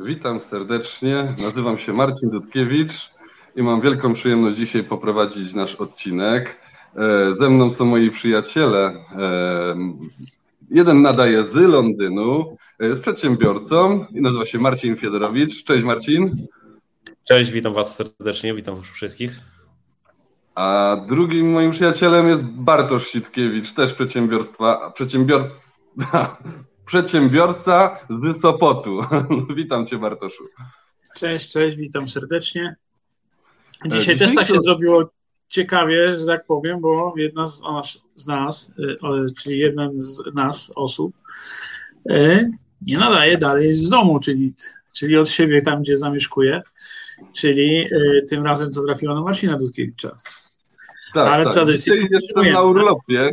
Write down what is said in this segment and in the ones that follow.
Witam serdecznie. Nazywam się Marcin Dudkiewicz i mam wielką przyjemność dzisiaj poprowadzić nasz odcinek. E, ze mną są moi przyjaciele. E, jeden nadaje z Londynu, e, jest przedsiębiorcą i nazywa się Marcin Fiedorowicz. Cześć Marcin. Cześć, witam Was serdecznie, witam wszystkich. A drugim moim przyjacielem jest Bartosz Sitkiewicz, też przedsiębiorstwa, przedsiębiorca, przedsiębiorca z Sopotu. Witam Cię Bartoszu. Cześć, cześć, witam serdecznie. Dzisiaj, Dzisiaj też tak się zrobiło ciekawie, że tak powiem, bo jedna z nas, z nas y, czyli jedna z nas osób, y, nie nadaje dalej z domu, czyli, czyli od siebie tam, gdzie zamieszkuje, czyli tym razem to trafiło na Marcina Dudkiewicza. Tak, Ale tak. tradycyjnie jestem na urlopie.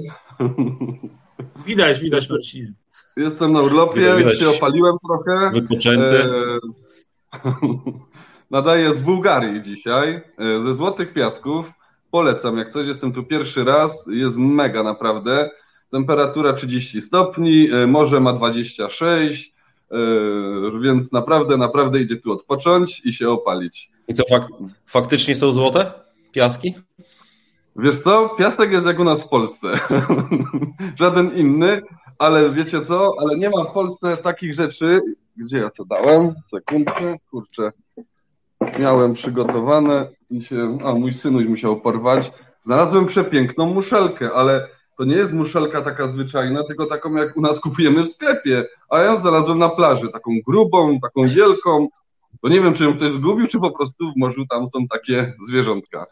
Widać, widać Marcinie. Jestem na urlopie, widać, się opaliłem trochę. Wypoczęty. E... Nadaję z Bułgarii dzisiaj, e, ze Złotych Piasków. Polecam, jak coś, jestem tu pierwszy raz, jest mega naprawdę. Temperatura 30 stopni, e, morze ma 26, e, więc naprawdę, naprawdę idzie tu odpocząć i się opalić. I co, fak faktycznie są złote piaski? Wiesz co, piasek jest jak u nas w Polsce. Żaden inny, ale wiecie co, ale nie ma w Polsce takich rzeczy, gdzie ja to dałem? Sekundkę, kurczę. Miałem przygotowane i się, a mój synuś musiał porwać. Znalazłem przepiękną muszelkę, ale to nie jest muszelka taka zwyczajna, tylko taką jak u nas kupujemy w sklepie, a ja ją znalazłem na plaży, taką grubą, taką wielką. To nie wiem, czy ją ktoś zgubił, czy po prostu w morzu tam są takie zwierzątka.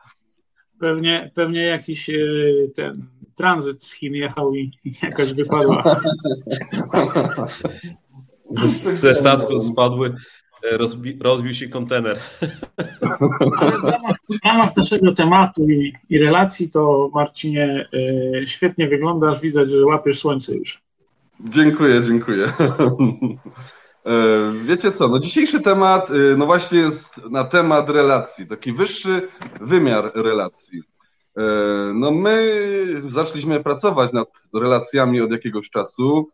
Pewnie, pewnie jakiś e, ten tranzyt z Chin jechał i jakaś wypadła. Ze, ze statku spadły, e, rozbi, rozbił się kontener. Ale w ramach, w ramach naszego tematu i, i, relacji to Marcinie e, świetnie wyglądasz, widać, że łapiesz słońce już. Dziękuję, dziękuję. E, wiecie co, no dzisiejszy temat, e, no właśnie jest na temat relacji, taki wyższy wymiar relacji. E, no my zaczęliśmy pracować nad relacjami od jakiegoś czasu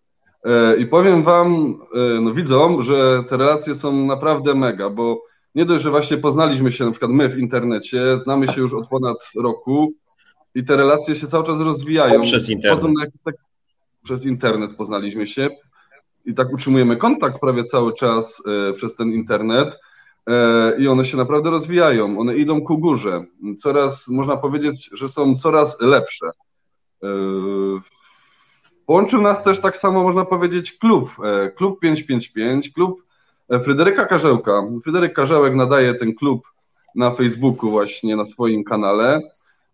i powiem wam, no widzą, że te relacje są naprawdę mega, bo nie dość, że właśnie poznaliśmy się na przykład my w internecie, znamy się już od ponad roku i te relacje się cały czas rozwijają. Przez internet. Tak, przez internet poznaliśmy się i tak utrzymujemy kontakt prawie cały czas e, przez ten internet e, i one się naprawdę rozwijają, one idą ku górze. Coraz, można powiedzieć, że są coraz lepsze. E, połączył nas też tak samo, można powiedzieć, klub, klub 555, klub Fryderyka Karzełka. Fryderyk Karzełek nadaje ten klub na Facebooku właśnie, na swoim kanale.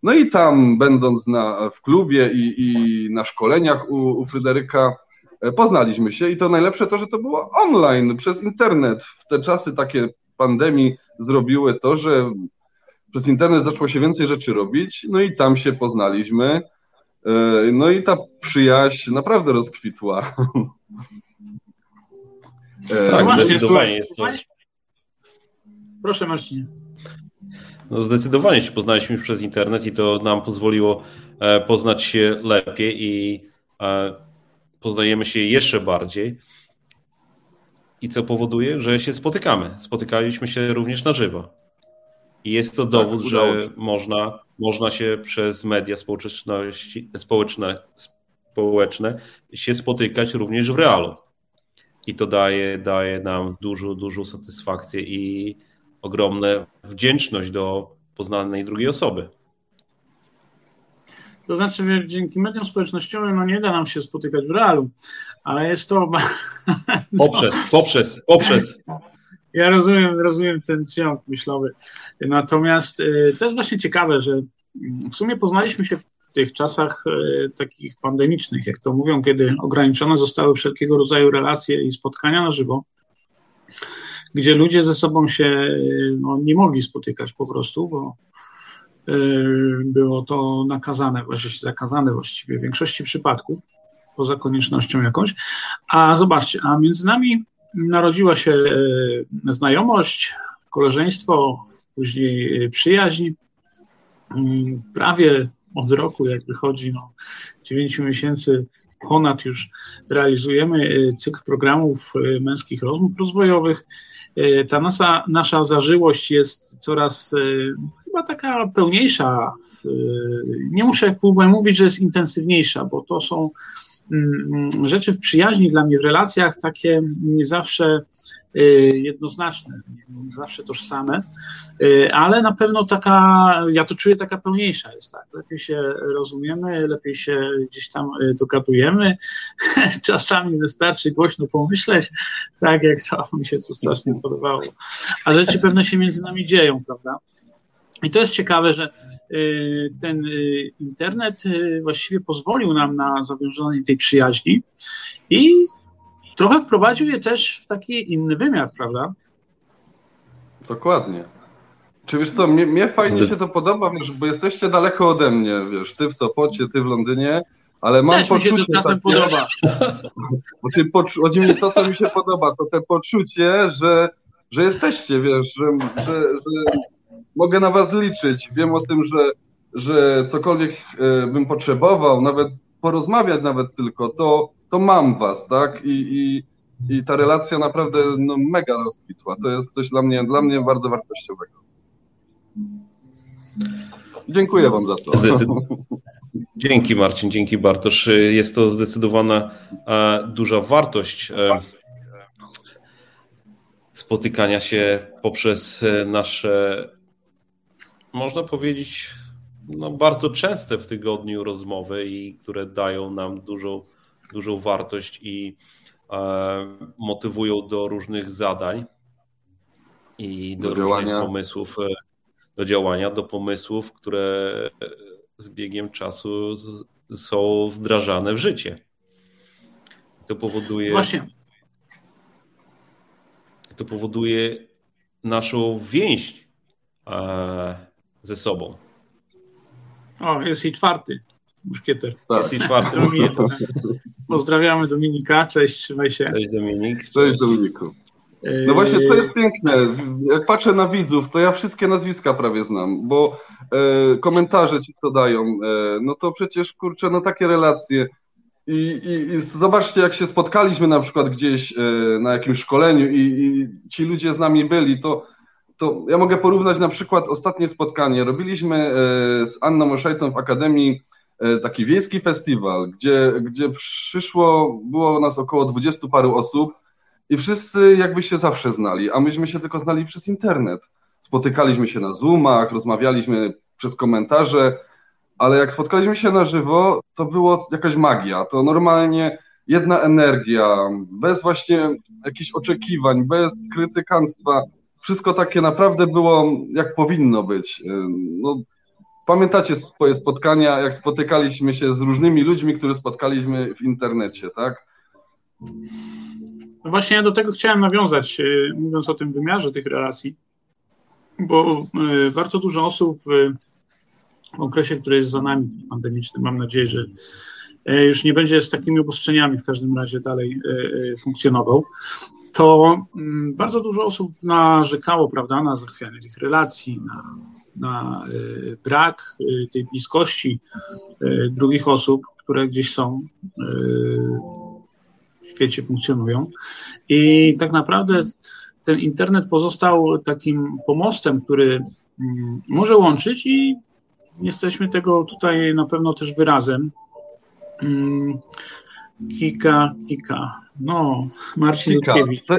No i tam, będąc na, w klubie i, i na szkoleniach u, u Fryderyka, poznaliśmy się i to najlepsze to, że to było online, przez internet. W te czasy takie pandemii zrobiły to, że przez internet zaczęło się więcej rzeczy robić, no i tam się poznaliśmy. E, no i ta przyjaźń naprawdę rozkwitła. E, tak, no zdecydowanie jest to. Proszę Marcinie. No zdecydowanie się poznaliśmy przez internet i to nam pozwoliło poznać się lepiej i poznajemy się jeszcze bardziej. I co powoduje, że się spotykamy. Spotykaliśmy się również na żywo. I jest to dowód, tak, że można, można się przez media społeczności, społeczne, społeczne się spotykać również w realu. I to daje, daje nam dużą, dużą satysfakcję i ogromną wdzięczność do poznanej drugiej osoby. To znaczy, że dzięki mediom społecznościowym no nie da nam się spotykać w realu, ale jest to. Poprzez, poprzez, poprzez. Ja rozumiem, rozumiem ten ciąg myślowy. Natomiast y, to jest właśnie ciekawe, że w sumie poznaliśmy się w tych czasach y, takich pandemicznych, jak to mówią, kiedy ograniczone zostały wszelkiego rodzaju relacje i spotkania na żywo, gdzie ludzie ze sobą się y, no, nie mogli spotykać po prostu, bo było to nakazane, właściwie zakazane właściwie w większości przypadków, poza koniecznością jakąś. A zobaczcie, a między nami narodziła się y, znajomość, koleżeństwo, później y, przyjaźń. Prawie od roku, jak wychodzi, no, 9 miesięcy ponad już realizujemy cykl programów męskich rozmów rozwojowych. Ta nasza, nasza zażyłość jest coraz chyba taka pełniejsza. Nie muszę mówić, że jest intensywniejsza, bo to są mm, rzeczy w przyjaźni dla mnie, w relacjach takie nie zawsze jednoznaczne, nie zawsze tożsame, y, ale na pewno taka, ja to czuję, taka pełniejsza jest, tak. Lepiej się rozumiemy, lepiej się gdzieś tam y, dogadujemy. Czasami wystarczy głośno pomyśleć, tak jak to mi się to strasznie podobało. A rzeczy pewne się między nami dzieją, prawda? I to jest ciekawe, że ten internet właściwie pozwolił nam na zawiązanie tej przyjaźni i trochę wprowadził je też w taki inny wymiar, prawda? Dokładnie. Czy wiesz co, mnie, mnie fajnie się to podoba, wiesz, bo jesteście daleko ode mnie, wiesz, ty w Sopocie, ty w Londynie, ale mam Też poczucie... mi się to czasem takie, podoba. Znaczy, chodzi mi to, co mi się podoba, to te poczucie, że, że jesteście, wiesz, że, że, że mogę na was liczyć. Wiem o tym, że, że cokolwiek e, bym potrzebował, nawet porozmawiać nawet tylko, to to mam was, tak? I, i, i ta relacja naprawdę no, mega rozkwitła. To jest coś dla mnie, dla mnie bardzo wartościowego. Dziękuję wam za to. Dzięki Marcin, dzięki Bartosz. Jest to zdecydowana e, duża wartość e, spotykania się poprzez e, nasze, można powiedzieć, no, bardzo częste w tygodniu rozmowy i które dają nam dużą dużą wartość i e, motywują do różnych zadań i do, do różnych działania. pomysłów, e, do działania, do pomysłów, które z biegiem czasu są wdrażane w życie. To powoduje. Właśnie. To powoduje naszą więź e, ze sobą. O, jest i czwarty muszkieter. Tak. Jest i czwarty muszkieter. Pozdrawiamy Dominika, cześć, trzymaj się. Cześć Dominik. Cześć, cześć Dominiku. No właśnie, co jest piękne, jak patrzę na widzów, to ja wszystkie nazwiska prawie znam, bo e, komentarze ci co dają, e, no to przecież kurczę, no takie relacje. I, i, I, zobaczcie, jak się spotkaliśmy na przykład gdzieś e, na jakimś szkoleniu i, i, ci ludzie z nami byli, to, to ja mogę porównać na przykład ostatnie spotkanie. Robiliśmy e, z Anną Oszajcą w Akademii taki wiejski festiwal, gdzie, gdzie przyszło, było nas około dwudziestu paru osób i wszyscy jakby się zawsze znali, a myśmy się tylko znali przez internet. Spotykaliśmy się na Zoomach, rozmawialiśmy przez komentarze, ale jak spotkaliśmy się na żywo, to było jakaś magia. To normalnie jedna energia, bez właśnie jakichś oczekiwań, bez krytykanstwa. Wszystko takie naprawdę było jak powinno być. E, no, Pamiętacie swoje spotkania, jak spotykaliśmy się z różnymi ludźmi, których spotkaliśmy w internecie, tak? No właśnie ja do tego chciałem nawiązać, e, mówiąc o tym wymiarze tych relacji, bo e, bardzo dużo osób w okresie, który jest za nami, pandemicznym, mam nadzieję, że e, już nie będzie z takimi obostrzeniami w każdym razie dalej funkcjonował, to mm, bardzo dużo osób narzekało, prawda, na zachwianie tych relacji, na na y, brak y, tej bliskości y, drugich osób, które gdzieś są w świecie funkcjonują. I tak naprawdę ten internet pozostał takim pomostem, który mm, może łączyć i jesteśmy tego tutaj na pewno też wyrazem. Kika, Kika. No, Marcin Kika. Lutkiewicz. To,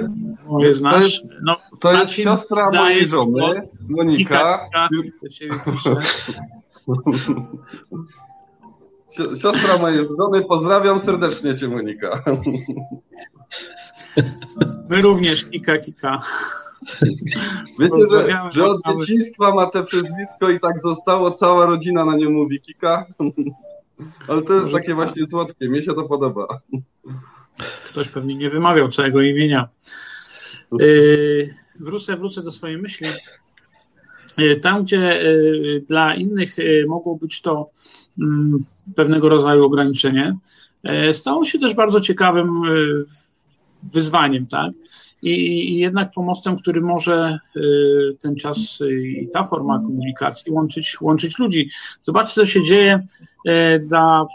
no, znasz. To jest, no, to jest siostra mojej żony, Monika. Kika, Kika, Siostra mojej żony, pozdrawiam serdecznie Cię, Monika. My również, Kika, Kika. Wiecie, że, że od dzieciństwa ma te przezwisko i tak zostało, cała rodzina na nie mówi Kika? Ale to jest takie właśnie słodkie, mi się to podoba. Ktoś pewnie nie wymawiał całego imienia. Yy, wrócę, wrócę do swojej myśli. Yy, tam, gdzie yy, dla innych mogło być to mm, pewnego rodzaju ograniczenie, stało się też bardzo ciekawym wyzwaniem, tak? I, jednak pomostem, który może ten czas i ta forma komunikacji łączyć, łączyć ludzi. Zobaczcie, co się dzieje na,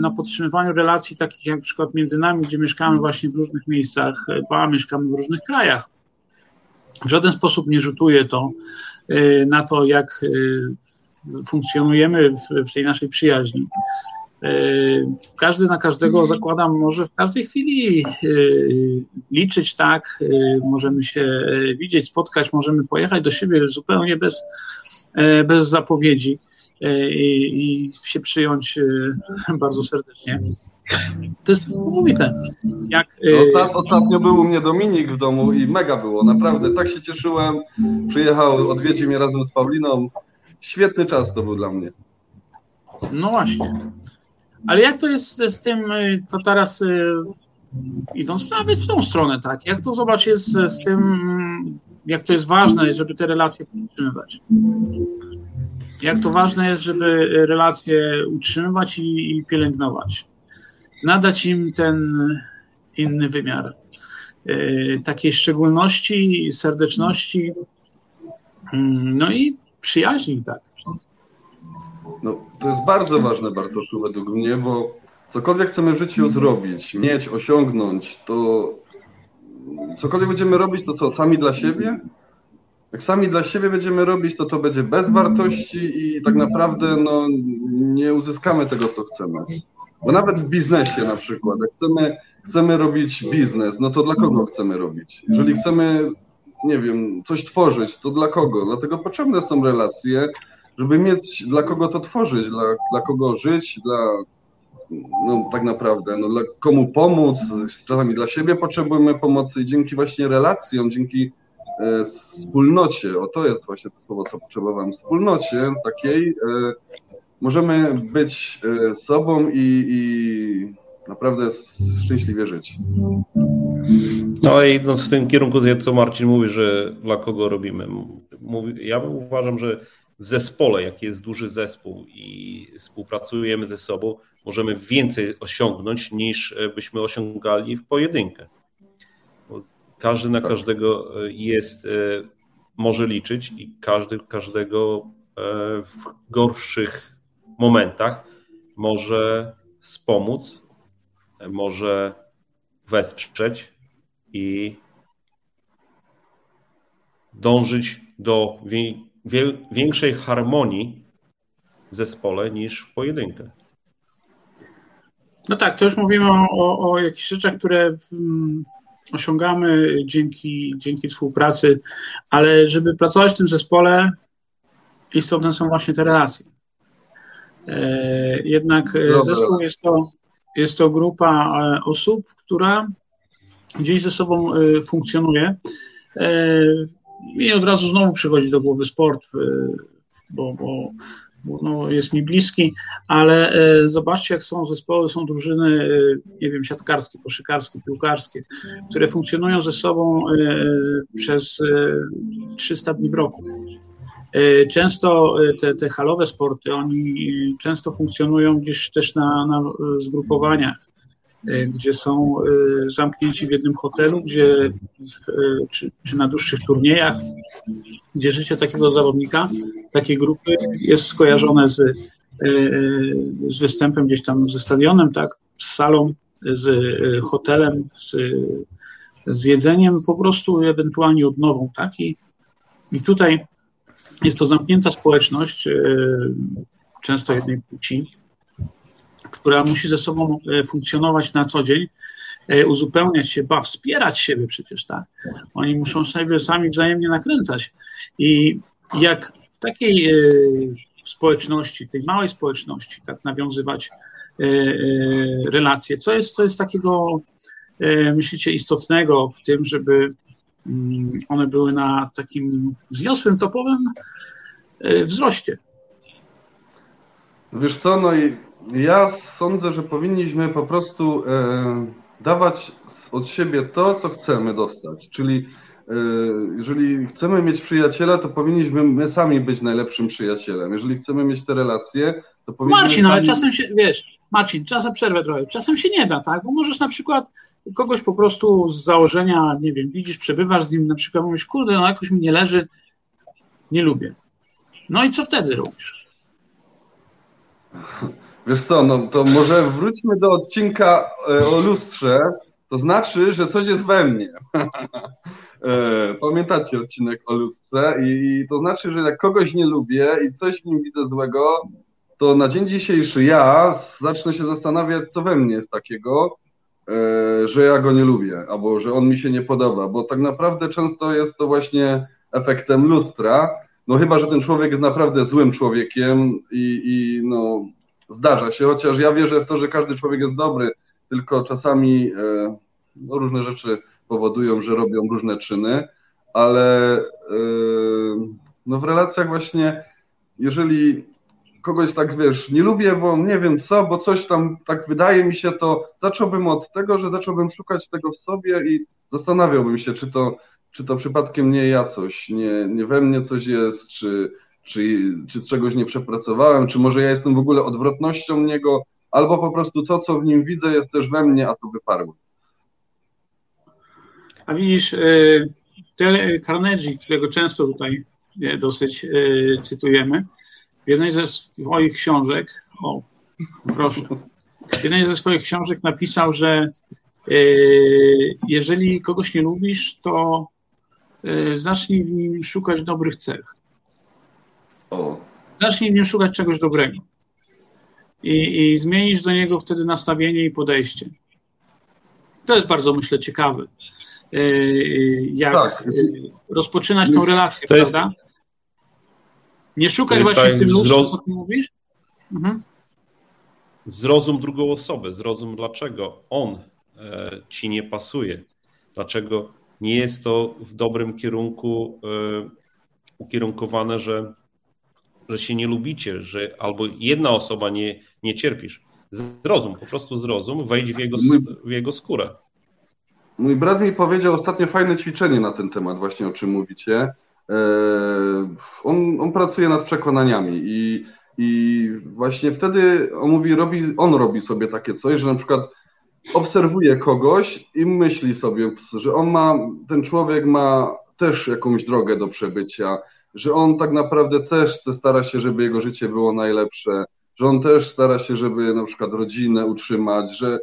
na podtrzymywaniu relacji takich jak na przykład między nami, gdzie mieszkamy właśnie w różnych miejscach, a mieszkamy w różnych krajach. W żaden sposób nie rzutuje to na to, jak funkcjonujemy w, w tej naszej przyjaźni. E, każdy na każdego zakładam może w każdej chwili e, liczyć tak, e, możemy się widzieć, spotkać, możemy pojechać do siebie zupełnie bez, bez zapowiedzi i, i się przyjąć bardzo serdecznie. To jest niesamowite. Jak, Ostatnio był u mnie Dominik w domu i mega było, naprawdę. Tak się cieszyłem. Przyjechał, odwiedził mnie razem z Pauliną świetny czas to był dla mnie. No właśnie. Ale jak to jest z tym, y, to teraz y, idąc nawet w tą stronę, tak? Jak to zobacz jest z tym, jak to jest ważne, żeby te relacje utrzymywać? Jak to ważne jest, żeby relacje utrzymywać i, i pielęgnować? Nadać im ten inny wymiar. Yy, takiej szczególności, serdeczności, mm, no i przyjaźni, tak. To jest bardzo ważne, Bartoszu, według mnie, bo cokolwiek chcemy w życiu zrobić, mieć, osiągnąć, to cokolwiek będziemy robić, to co, sami dla siebie? Jak sami dla siebie będziemy robić, to to będzie bez wartości i tak naprawdę no, nie uzyskamy tego, co chcemy. Bo nawet w biznesie na przykład, jak chcemy, chcemy robić biznes, no to dla kogo chcemy robić? Jeżeli chcemy nie wiem, coś tworzyć, to dla kogo? Dlatego potrzebne są relacje, żeby mieć dla kogo to tworzyć, dla, dla kogo żyć, dla no tak naprawdę, no dla komu pomóc, czasami dla siebie potrzebujemy pomocy i dzięki właśnie relacjom, dzięki e, wspólnocie, o to jest właśnie to słowo, co potrzebowałem, wspólnocie takiej, e, możemy być e, sobą i, i naprawdę szczęśliwie żyć. No i idąc w tym kierunku, co Marcin mówi, że dla kogo robimy. Mówi, ja uważam, że w zespole, jak jest duży zespół i współpracujemy ze sobą, możemy więcej osiągnąć niż byśmy osiągali w pojedynkę. Bo każdy na tak. każdego jest, e, może liczyć i każdy każdego e, w gorszych momentach może wspomóc, może wesprzeć i dążyć do większej harmonii w zespole niż w pojedynkę. No tak, to już mówimy o, o jakichś rzeczach, które osiągamy dzięki, dzięki współpracy, ale żeby pracować w tym zespole, istotne są właśnie te relacje. E, jednak Dobra. zespół jest to, jest to grupa e, osób, która gdzieś ze sobą e, funkcjonuje. I od razu znowu przychodzi do głowy sport, bo, bo, bo no jest mi bliski, ale zobaczcie, jak są zespoły, są drużyny, nie wiem, siatkarskie, koszykarskie, piłkarskie, które funkcjonują ze sobą przez 300 dni w roku. Często te, te halowe sporty, oni często funkcjonują gdzieś też na, na zgrupowaniach, gdzie są zamknięci w jednym hotelu, gdzie, czy, czy na dłuższych turniejach, gdzie życie takiego zawodnika, takiej grupy jest skojarzone z, z występem gdzieś tam ze stadionem, tak, z salą, z hotelem, z, z jedzeniem, po prostu ewentualnie odnową, tak, i, i tutaj jest to zamknięta społeczność, często jednej płci, która musi ze sobą e, funkcjonować na co dzień, e, uzupełniać się, ba, wspierać siebie przecież, tak. Oni muszą sobie sami wzajemnie nakręcać. I jak w takiej społeczności, w tej małej społeczności, tak nawiązywać relacje, co jest, co jest takiego, myślicie, istotnego w tym, żeby Mm, one były na takim wzniosłym, topowym e, wzroście. Wiesz co, no i ja sądzę, że powinniśmy po prostu e, dawać od siebie to, co chcemy dostać. Czyli e, jeżeli chcemy mieć przyjaciela, to powinniśmy my sami być najlepszym przyjacielem. Jeżeli chcemy mieć te relacje, to powinniśmy. Marcin, sami... ale czasem się, wiesz, Marcin, czasem przerwę trochę. Czasem się nie da, tak? Bo możesz na przykład kogoś po prostu z założenia, nie wiem, widzisz, przebywasz z nim, na przykład mówisz, kurde, no jakoś mi nie leży, nie lubię. No i co wtedy robisz? Wiesz co, no to może wróćmy do odcinka e, o lustrze. To znaczy, że coś jest we mnie. E, pamiętacie odcinek o lustrze i, to znaczy, że jak kogoś nie lubię i coś w nim widzę złego, to na dzień dzisiejszy ja zacznę się zastanawiać, co we mnie jest takiego, e, że ja go nie lubię, albo że on mi się nie podoba, bo tak naprawdę często jest to właśnie efektem lustra, no chyba, że ten człowiek jest naprawdę złym człowiekiem i, i no zdarza się, chociaż ja wierzę w to, że każdy człowiek jest dobry, tylko czasami e, no, różne rzeczy powodują, że robią różne czyny, ale e, no w relacjach właśnie, jeżeli kogoś tak, wiesz, nie lubię, bo nie wiem co, bo coś tam tak wydaje mi się, to zacząłbym od tego, że zacząłbym szukać tego w sobie i zastanawiałbym się, czy to, czy to przypadkiem nie ja coś, nie, nie we mnie coś jest, czy, czy, czy czegoś nie przepracowałem, czy może ja jestem w ogóle odwrotnością niego, albo po prostu to, co w nim widzę, jest też we mnie, a to wyparłem. A widzisz, y, Carnegie, którego często tutaj y, dosyć y, cytujemy, w jednej ze swoich książek, o, proszę, w jednej ze swoich książek napisał, że jeżeli kogoś nie lubisz, to zacznij w nim szukać dobrych cech. O. Zacznij w nim szukać czegoś dobrego. I, I zmienisz do niego wtedy nastawienie i podejście. To jest bardzo, myślę, ciekawe. Jak tak. rozpoczynać tą relację, to prawda? Jest, nie szukać właśnie w tym lustrze, co ty mówisz? Mhm. Zrozum drugą osobę, zrozum dlaczego on e, ci nie pasuje, dlaczego nie jest to w dobrym kierunku e, ukierunkowane, że, że się nie lubicie, że albo jedna osoba nie, nie cierpisz. Zrozum, po prostu zrozum, wejdź w jego, w jego skórę. Mój brat mi powiedział ostatnio fajne ćwiczenie na ten temat, właśnie o czym mówicie. E, on, on pracuje nad przekonaniami i, i właśnie wtedy on mówi, robi, on robi sobie takie coś, że na przykład obserwuje kogoś i myśli sobie, że on ma, ten człowiek ma też jakąś drogę do przebycia, że on tak naprawdę też stara się, żeby jego życie było najlepsze, że on też stara się, żeby na przykład rodzinę utrzymać, że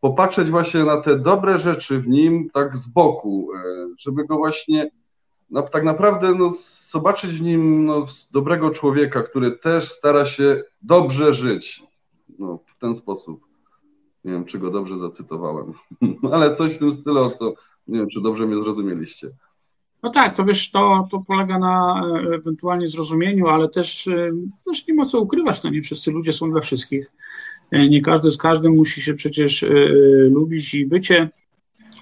popatrzeć właśnie na te dobre rzeczy w nim tak z boku, e, żeby go właśnie no, tak naprawdę no, zobaczyć w nim no, dobrego człowieka, który też stara się dobrze żyć. No, w ten sposób. Nie wiem, czy go dobrze zacytowałem, ale coś w tym stylu, co nie wiem, czy dobrze mnie zrozumieliście. No tak, to wiesz, to, to polega na e, ewentualnie zrozumieniu, ale też, e, też nie ma co ukrywać, no nie wszyscy ludzie są dla wszystkich. E, nie każdy z każdym musi się przecież lubić i bycie.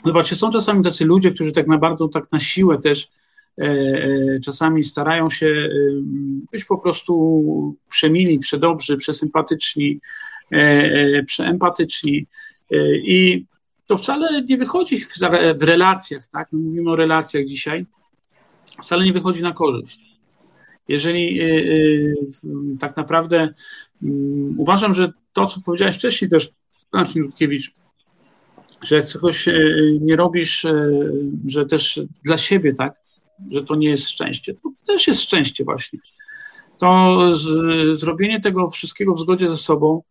Zobaczcie, są czasami tacy ludzie, którzy tak na bardzo tak na siłę też czasami starają się być po prostu przemili, przedobrzy, przesympatyczni, przeempatyczni i to wcale nie wychodzi w, w relacjach, tak? My mówimy o relacjach dzisiaj, wcale nie wychodzi na korzyść. Jeżeli y, y, tak naprawdę y, uważam, że to, co powiedziałeś wcześniej też, Marcin Rutkiewicz, że jak czegoś y, nie robisz, że też dla siebie, tak, że to nie jest szczęście, to też jest szczęście właśnie. To z, zrobienie tego wszystkiego w zgodzie ze sobą,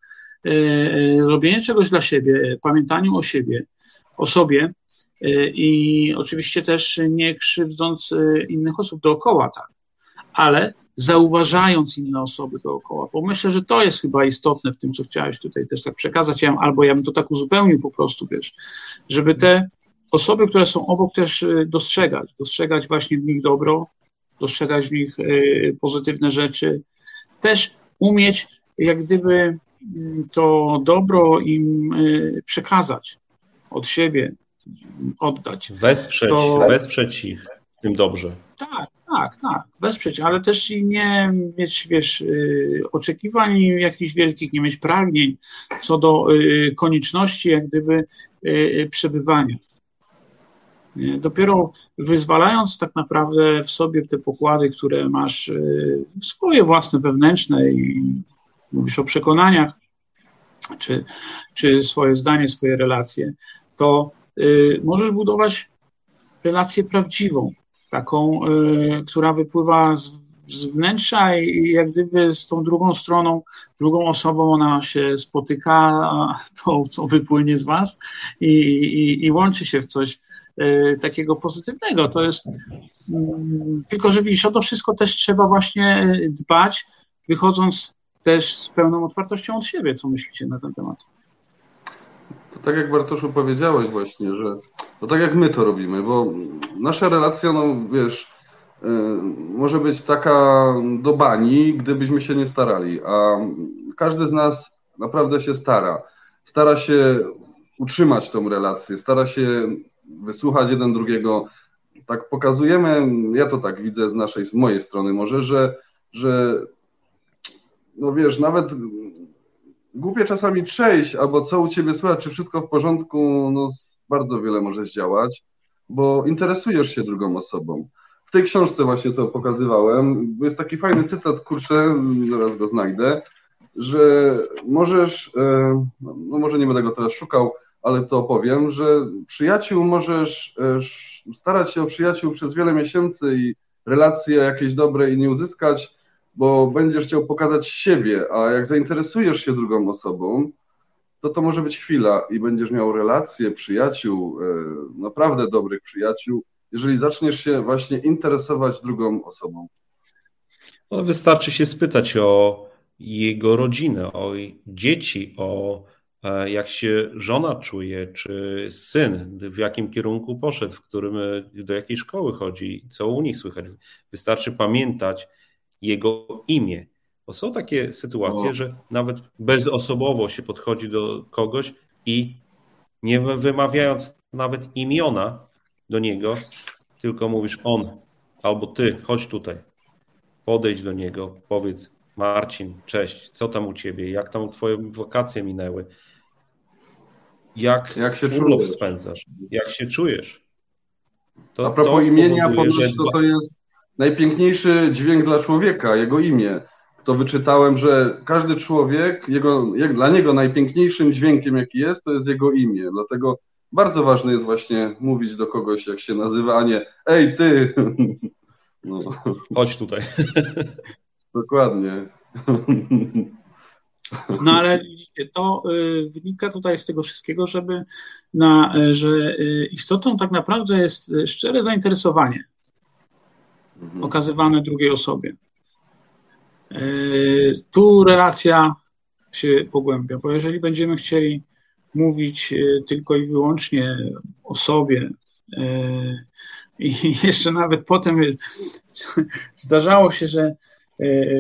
robienie czegoś dla siebie, pamiętaniu o siebie, o sobie e, i oczywiście też nie krzywdząc innych osób dookoła, tak, ale zauważając inne osoby dookoła, bo myślę, że to jest chyba istotne w tym, co chciałeś tutaj też tak przekazać, ja, albo ja bym to tak uzupełnił po prostu, wiesz, żeby te osoby, które są obok też dostrzegać, dostrzegać właśnie w nich dobro, dostrzegać w nich pozytywne rzeczy, też umieć jak gdyby to dobro im y, przekazać od siebie, oddać. Wesprzeć, to... wesprzeć ich w tym dobrze. Tak, tak, tak, wesprzeć, ale też i nie mieć, wiesz, y, oczekiwań jakichś wielkich, nie mieć pragnień co do y, konieczności jak gdyby przebywania. Dopiero wyzwalając tak naprawdę w sobie te pokłady, które masz swoje własne wewnętrzne i mówisz o przekonaniach, czy, czy swoje zdanie, swoje relacje, to y, możesz budować relację prawdziwą, taką, która wypływa z, z wnętrza i jak gdyby z tą drugą stroną, drugą osobą ona się spotyka, to co wypłynie z was i, i, i łączy się w coś takiego pozytywnego. To jest mm, tylko, że widzisz, o to wszystko też trzeba właśnie dbać, wychodząc też z pełną otwartością od siebie. Co myślicie na ten temat? To tak jak Bartoszu powiedziałeś właśnie, że to tak jak my to robimy, bo nasza relacja, no wiesz, yy, może być taka do bani, gdybyśmy się nie starali, a każdy z nas naprawdę się stara. Stara się utrzymać tą relację, stara się wysłuchać jeden drugiego. Tak pokazujemy, ja to tak widzę z naszej, z mojej strony może, że, że no wiesz, nawet głupie czasami przejść, albo co u ciebie słychać, czy wszystko w porządku, no bardzo wiele może zdziałać, bo interesujesz się drugą osobą. W tej książce właśnie, co pokazywałem, jest taki fajny cytat, kurczę, zaraz go znajdę, że możesz, e, no może nie będę go teraz szukał, ale to powiem, że przyjaciół możesz e, starać się o przyjaciół przez wiele miesięcy i relacje jakieś dobre i nie uzyskać, bo będziesz chciał pokazać siebie, a jak zainteresujesz się drugą osobą, to to może być chwila i będziesz miał relacje, przyjaciół, e, naprawdę dobrych przyjaciół, jeżeli zaczniesz się właśnie interesować drugą osobą. No, wystarczy się spytać o jego rodzinę, o dzieci, o e, jak się żona czuje, czy syn, w jakim kierunku poszedł, w którym, do jakiej szkoły chodzi, co u nich słychać. Wystarczy pamiętać, jego imię. Bo są takie sytuacje, o. że nawet bezosobowo się podchodzi do kogoś i nie wymawiając nawet imiona do niego, tylko mówisz on albo ty, chodź tutaj, podejdź do niego, powiedz Marcin, cześć, co tam u ciebie, jak tam twoje wakacje minęły, jak, jak się urlop czujesz? spędzasz, jak się czujesz. To, A propos to imienia, powoduje, to, to jest najpiękniejszy dźwięk dla człowieka, jego imię. To wyczytałem, że każdy człowiek, jego, jak, dla niego najpiękniejszym dźwiękiem, jaki jest, to jest jego imię. Dlatego bardzo ważne jest właśnie mówić do kogoś, jak się nazywa, a nie ej, ty. No. Chodź tutaj. Dokładnie. No ale widzicie, to y, wynika tutaj z tego wszystkiego, żeby na, y, że y, istotą tak naprawdę jest szczere zainteresowanie mhm. okazywane drugiej osobie. E, tu relacja się pogłębia, bo jeżeli będziemy chcieli mówić e, tylko i wyłącznie o sobie, e, i jeszcze nawet potem zdarzało się, że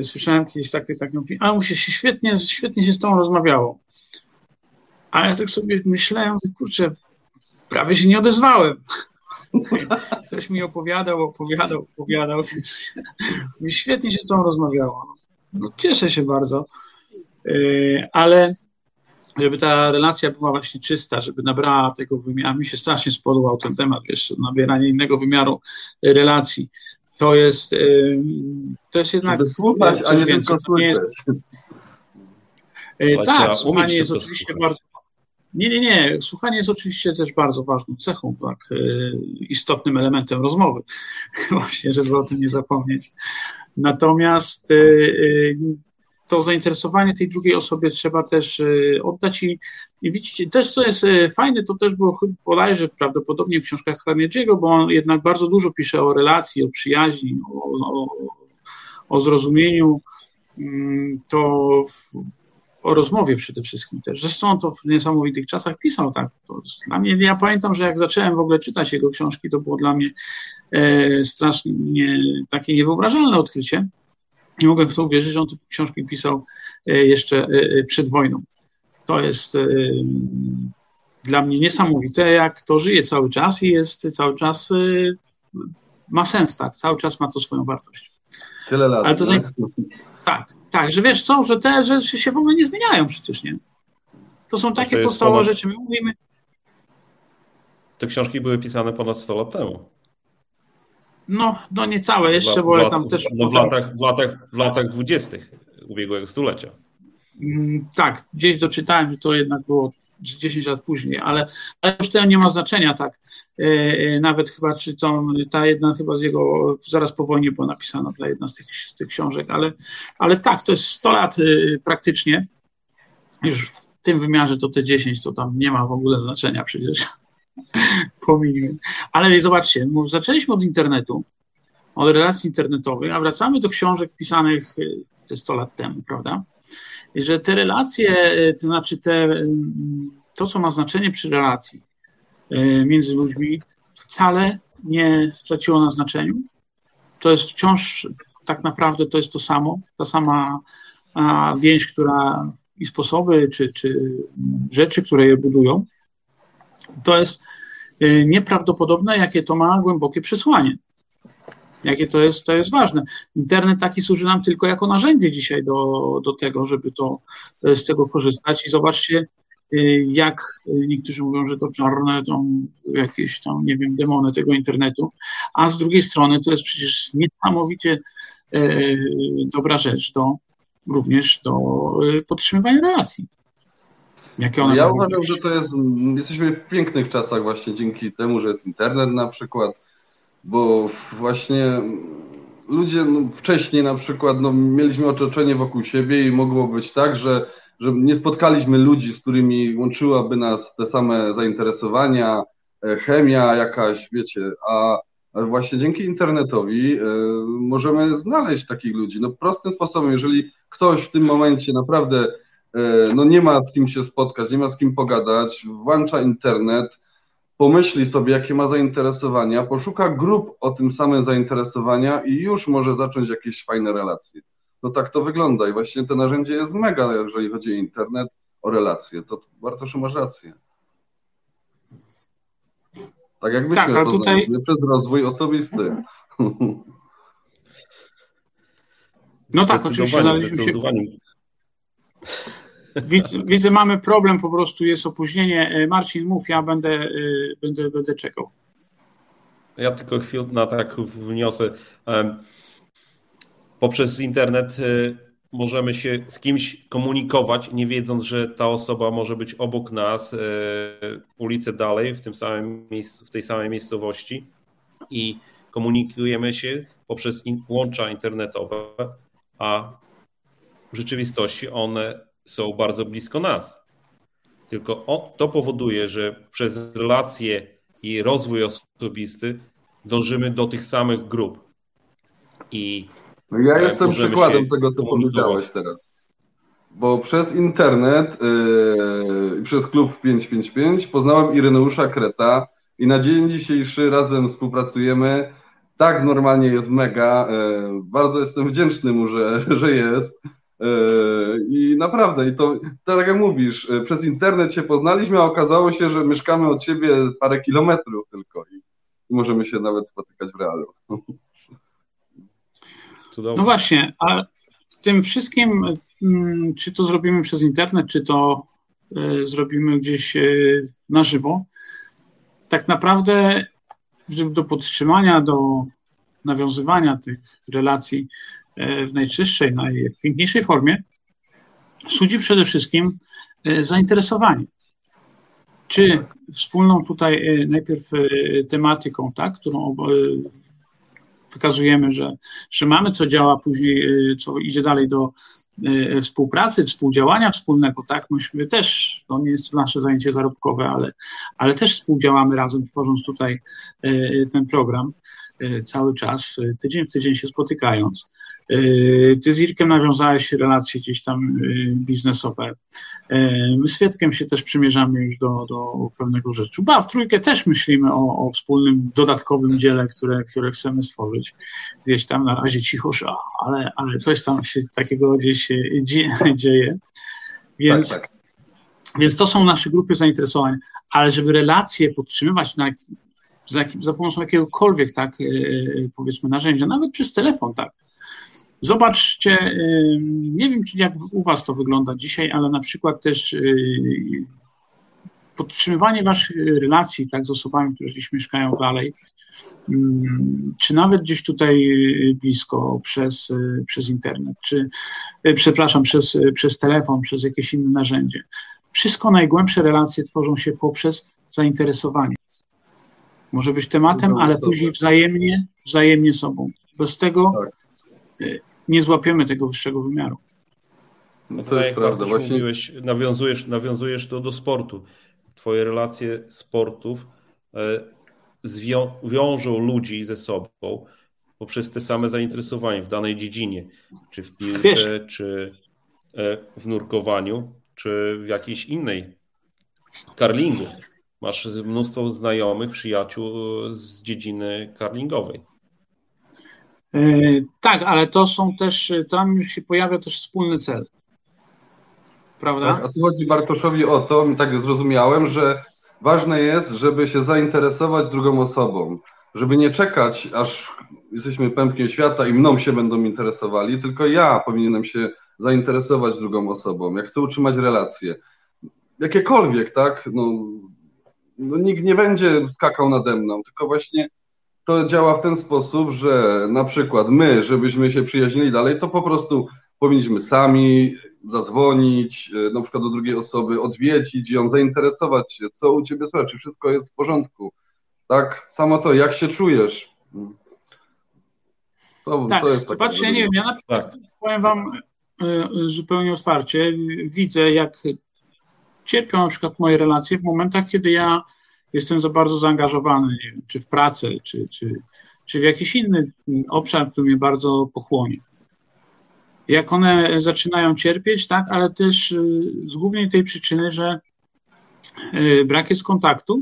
słyszałem kiedyś takie, takie a mu się świetnie, świetnie się z tą rozmawiało. A ja tak sobie myślałem, kurczę, prawie się nie odezwałem. Ktoś mi opowiadał, opowiadał, opowiadał. Świetnie się z tą rozmawiało. No, cieszę się bardzo, yy, ale żeby ta relacja była właśnie czysta, żeby nabrała tego wymiaru. Mi się strasznie spodobał ten temat, wiesz, nabieranie innego wymiaru relacji. To jest, yy, to jest jednak. Żeby słuchać, a nie tylko słyszeć. Yy, tak, słuchanie jest oczywiście bardzo nie, nie, nie. Słuchanie jest oczywiście też bardzo ważną cechą, tak, y, istotnym elementem rozmowy, właśnie, żeby o tym nie zapomnieć. Natomiast y, y, to zainteresowanie tej drugiej osobie trzeba też oddać i, i widzicie, też co jest fajne, to też było bodajże prawdopodobnie w książkach Carnegie'ego, bo on jednak bardzo dużo pisze o relacji, o przyjaźni, o, o, o zrozumieniu, mm, to o rozmowie przede wszystkim też. Zresztą on to w niesamowitych czasach pisał tak. To dla mnie, ja pamiętam, że jak zacząłem w ogóle czytać jego książki, to było dla mnie e, strasznie takie niewyobrażalne odkrycie. Nie mogłem w to uwierzyć, że on te książki pisał e, jeszcze e, przed wojną. To jest e, dla mnie niesamowite, jak to żyje cały czas i jest cały czas e, ma sens, tak, cały czas ma to swoją wartość. Tyle lat. Ale to tak? Tak, tak, że wiesz co, że te rzeczy się w ogóle nie zmieniają przecież, nie? To są takie to podstawowe ponad... rzeczy. My mówimy. Te książki były pisane ponad 100 lat temu. No, no niecałe jeszcze, bo tam też. No w, latach, w, latach, w latach 20. ubiegłego stulecia. Mm, tak, gdzieś doczytałem, że to jednak było 10 lat później, ale, ale już to nie ma znaczenia, tak. Nawet chyba, czy to ta jedna chyba z jego, zaraz po wojnie była napisana ta jedna z tych, z tych książek, ale, ale tak, to jest 100 lat praktycznie. Już w tym wymiarze to te 10 to tam nie ma w ogóle znaczenia przecież. Pominimy. Ale zobaczcie, zaczęliśmy od internetu, od relacji internetowych, a wracamy do książek pisanych te 100 lat temu, prawda? Że te relacje, y, to znaczy te, y, to, co ma znaczenie przy relacji między ludźmi, wcale nie straciło na znaczeniu. To jest wciąż tak naprawdę to jest to samo, ta sama więź, która i sposoby, czy, czy rzeczy, które je budują, to jest nieprawdopodobne, jakie to ma głębokie przesłanie jakie to jest, to jest ważne. Internet taki służy nam tylko jako narzędzie dzisiaj do, do tego, żeby to z tego korzystać i zobaczcie, y, jak niektórzy mówią, że to czarne, to jakieś tam, nie wiem, demony tego internetu, a z drugiej strony to jest przecież niesamowicie e, dobra rzecz do, również do e, podtrzymywania relacji. Jakie one ja uważam, że to jest, jesteśmy w pięknych czasach właśnie dzięki temu, że jest internet na przykład, bo właśnie ludzie no, wcześniej na przykład no, mieliśmy otoczenie wokół siebie i mogło być tak, że, że nie spotkaliśmy ludzi, z którymi łączyłaby nas te same zainteresowania, e, chemia jakaś, wiecie, a właśnie dzięki internetowi y, możemy znaleźć takich ludzi. No prostym sposobem, jeżeli ktoś w tym momencie naprawdę y, no nie ma z kim się spotkać, nie ma z kim pogadać, włącza internet, pomyśli sobie, jakie ma zainteresowania, poszuka grup o tym samym zainteresowania i już może zacząć jakieś fajne relacje. No tak to wygląda i właśnie to narzędzie jest mega, jeżeli chodzi o internet, o relacje. To Bartoszu masz rację. Tak jak myśmy tak, tutaj... przez rozwój osobisty. No tak, oczywiście znaleźliśmy się... Widzę, mamy problem, po prostu jest opóźnienie. E, Marcin, mów, ja będę, e, będę, będę czekał. Ja tylko chwilę na tak wniosę. Poprzez internet e, możemy się z kimś komunikować, nie wiedząc, że ta osoba może być obok nas, ulicę dalej, w, tym samym miejscu, w tej samej miejscowości i komunikujemy się poprzez łącza internetowe, a w rzeczywistości one są bardzo blisko nas. Tylko to powoduje, że przez relacje i rozwój osobisty dążymy do tych samych grup. I no ja e, jestem przykładem tego, co powiedziałeś teraz. Bo przez internet yy, przez klub 555 poznałem Ireneusza Kreta i na dzień dzisiejszy razem współpracujemy. Tak, normalnie jest mega. Yy, bardzo jestem wdzięczny mu, że, że jest. E, I naprawdę, i to tak jak mówisz, e, przez internet się poznaliśmy, a okazało się, że mieszkamy od siebie parę kilometrów tylko i możemy się nawet spotykać w realu. Cudownie. No właśnie, a w tym wszystkim, mm, czy to zrobimy przez internet, czy to e, zrobimy gdzieś na żywo, tak naprawdę do podtrzymania, do nawiązywania tych relacji w najczystszej, najpiękniejszej formie, sudzi przede wszystkim e, zainteresowanie. Czy wspólną tutaj e, najpierw tematyką, tak, którą wykazujemy, że, że mamy, co działa później, co idzie dalej do współpracy, współdziałania wspólnego, tak, myśmy też, to nie jest nasze zajęcie zarobkowe, ale, ale też współdziałamy razem, tworząc tutaj ten program cały czas, tydzień w tydzień się spotykając. Ty z Irkiem nawiązałeś relacje gdzieś tam y, biznesowe. My z Wietkiem się też przymierzamy już do, do pewnego rzeczy. Ba, w trójkę też myślimy o, o wspólnym, dodatkowym dziele, które, które chcemy stworzyć. Gdzieś tam na razie cicho, ale, ale coś tam się takiego gdzieś dzieje. Więc, tak, tak. więc to są nasze grupy zainteresowań. Ale żeby relacje podtrzymywać na, za, za pomocą jakiegokolwiek, tak, powiedzmy, narzędzia, nawet przez telefon, tak, Zobaczcie, nie wiem, jak u Was to wygląda dzisiaj, ale na przykład też y, podtrzymywanie Waszych relacji tak, z osobami, które gdzieś mieszkają dalej, czy nawet gdzieś tutaj blisko przez, przez internet, czy przepraszam, przez, przez telefon, przez jakieś inne narzędzie. wszystko najgłębsze relacje tworzą się poprzez zainteresowanie. Może być tematem, ale później wzajemnie, wzajemnie sobą. Bez tego tak. Y, nie złapiemy tego wyższego wymiaru. No to jest prawda. Właśnie... Mówiłeś, nawiązujesz, nawiązujesz to do sportu. Twoje relacje sportów e, zwią- wiążą ludzi ze sobą poprzez te same zainteresowanie w danej dziedzinie, czy w piłce, Wiesz. czy e, w nurkowaniu, czy w jakiejś innej karlingu. Masz mnóstwo znajomych, przyjaciół z dziedziny karlingowej. E, tak, ale to są też, tam już się pojawia też wspólny cel. Prawda? Tak, a tu chodzi Bartoszowi o to, tak zrozumiałem, że ważne jest, żeby się zainteresować drugą osobą, żeby nie czekać, aż jesteśmy pępkiem świata i mną się będą interesowali, tylko ja powinienem się zainteresować drugą osobą, jak chcę utrzymać relacje. Jakiekolwiek, tak? No, no nikt nie będzie skakał nade mną, tylko właśnie to działa w ten sposób, że na przykład my, żebyśmy się przyjaźnili dalej, to po prostu powinniśmy sami zadzwonić, e, na przykład do drugiej osoby, odwiedzić ją, zainteresować się, co u ciebie słychać, czy wszystko jest w porządku. Tak, samo to, jak się czujesz. To, tak, to jest zobaczcie, nie wiem, ja na przykład tak. powiem wam e, zupełnie otwarcie, widzę jak cierpią na przykład moje relacje w momentach, kiedy ja jestem za bardzo zaangażowany, wiem, czy w pracę, czy, czy, czy w jakiś inny obszar, który mnie bardzo pochłonie jak one zaczynają cierpieć, tak, ale też y, z głównej tej przyczyny, że y, brak jest kontaktu,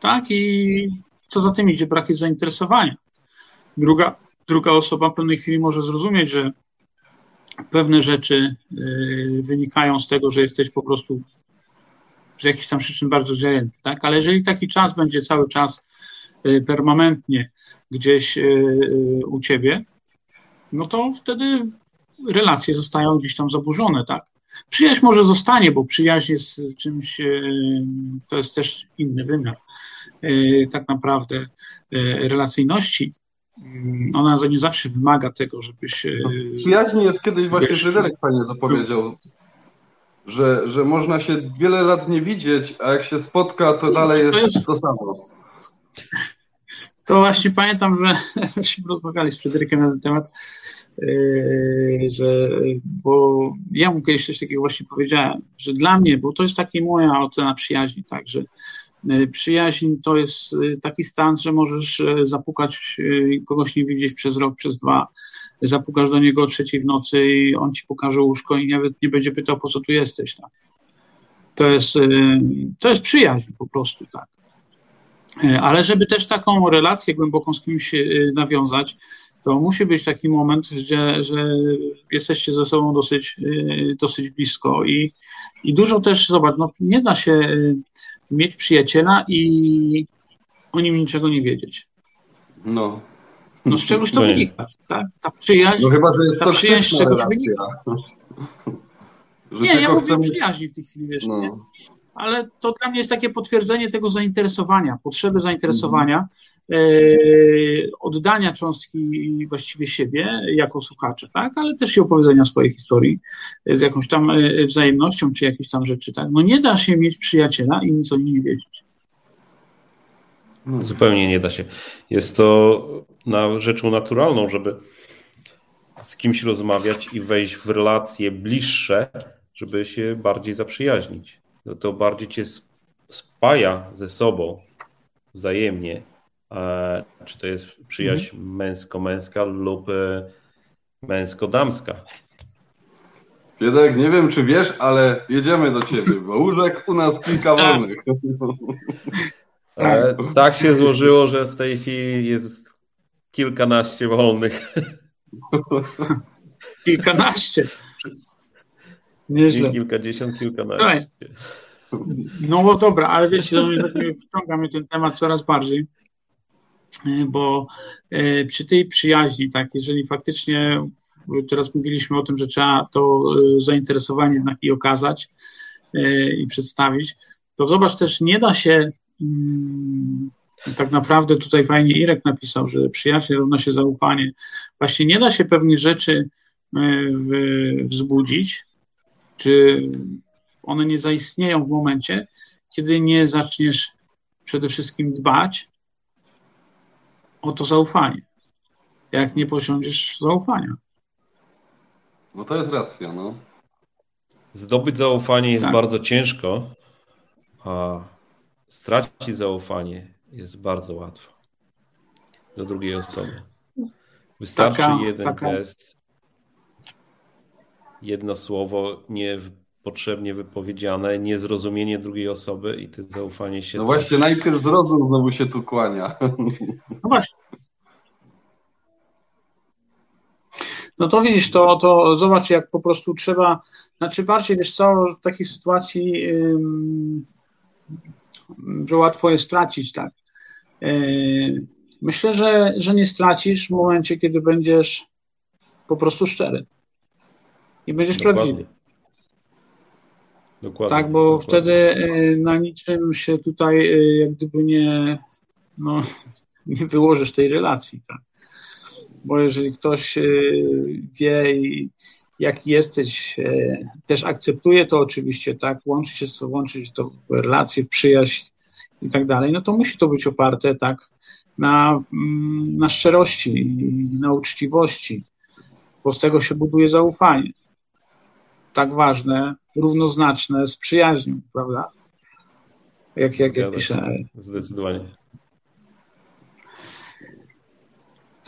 tak, i co za tym idzie, brak jest zainteresowania. Druga, druga osoba w pewnej chwili może zrozumieć, że pewne rzeczy y, wynikają z tego, że jesteś po prostu z jakichś tam przyczyn bardzo zajęty, tak, ale jeżeli taki czas będzie cały czas permanentnie gdzieś u ciebie, no to wtedy relacje zostają gdzieś tam zaburzone, tak? Przyjaźń może zostanie, bo przyjaźń jest czymś, to jest też inny wymiar tak naprawdę relacyjności. Mm, ona nie zawsze wymaga tego, żebyś. No, przyjaźń jest kiedyś właśnie Fryderyk Panie zapowiedział, że, że można się wiele lat nie widzieć, a jak się spotka, to dalej jest to, jest to samo. To właśnie pamiętam, że rozmawiali z Fryderykiem na ten temat, yy, że, bo ja mu kiedyś coś takiego właśnie powiedziałem, że dla mnie, bo to jest taka moja ocena przyjaźni, tak, że yy, przyjaźń to jest yy, taki stan, że możesz zapukać, kogoś nie widzieć przez rok, przez dwa, zapukasz do niego o trzeciej w nocy i on ci pokaże łóżko i nawet nie będzie pytał, po co tu jesteś. Tak? To, jest, to jest przyjaźń po prostu, tak. E, ale żeby też taką relację głęboką z kimś e, nawiązać, to musi być taki moment, że, że jesteście ze sobą dosyć, dosyć blisko i, i dużo też, zobacz, no nie da się mieć przyjaciela i o nim niczego nie wiedzieć. No. No z czegoś to no wynika, tak? Ta przyjaźń, no chyba, że jest ta przyjaźń z czegoś wynika. nie, ja mówię chcemy... przyjaźni w tej chwili, wiesz, no. nie? ale to dla mnie jest takie potwierdzenie tego zainteresowania, potrzeby zainteresowania, yy, oddania cząstki właściwie siebie jako słuchacza, tak, ale też i opowiedzenia swojej historii z jakąś tam e, wzajemnością, czy jakieś tam rzeczy, tak. No nie da się mieć przyjaciela i nic o nim nie wiedzieć. No, zupełnie nie da się. Jest to na rzeczą naturalną, żeby z kimś rozmawiać i wejść w relacje bliższe, żeby się bardziej zaprzyjaźnić no to bardziej cię spaja ze sobą wzajemnie. Czy to jest przyjaźń mhm. męsko-męska lub e, męsko-damska. Piedek, nie wiem czy wiesz, ale jedziemy do ciebie, bo łóżek u nas kilka tak. wolnych. E, tak się złożyło, że w tej chwili jest kilkanaście wolnych. Kilkanaście. Nieźle. Kilkadziesiąt, kilkanaście. No bo dobra, ale wiecie, wciąga mnie ten temat coraz bardziej, e, bo e, przy tej przyjaźni, tak, jeżeli faktycznie teraz mówiliśmy o tym, że trzeba to e, zainteresowanie jednak i okazać i przedstawić, to zobacz też, nie da się tak naprawdę tutaj fajnie Irek napisał, że przyjaźń równa się zaufanie. Właśnie nie da się pewnych rzeczy wzbudzić, czy One nie zaistnieją w momencie, kiedy nie zaczniesz przede wszystkim dbać o to zaufanie. Jak nie posiądziesz zaufania. No to jest racja, no. Zdobyć zaufanie jest tak. bardzo ciężko, a stracić zaufanie jest bardzo łatwo do drugiej osoby. Wystarczy taka, jeden taka... gest, jedno słowo niepotrzebnie wypowiedziane, niezrozumienie drugiej osoby i to zaufanie się... No właśnie, najpierw zrozum znowu się tu kłania. No właśnie. No to widzisz, to, to zobacz, jak po prostu trzeba, znaczy bardziej, wiesz co, w takiej sytuacji, yy, że łatwo jest stracić, tak. Yy, myślę, że, że nie stracisz w momencie, kiedy będziesz po prostu szczery i będziesz Dokładnie. prawdziwy. Dokładnie. Tak, bo Dokładnie. wtedy yy, na niczym się tutaj yy, jak gdyby nie, no, nie wyłożysz tej relacji, tak bo jeżeli ktoś e, wie, jaki jesteś, e, też akceptuje to oczywiście, tak, łączy się to, łączyć to w relacje, w przyjaźń i tak dalej, no to musi to być oparte, tak, na, mm, na szczerości, na uczciwości, bo z tego się buduje zaufanie. Tak ważne, równoznaczne z przyjaźnią, prawda? Jak, jak, jak pisze. Zdecydowanie.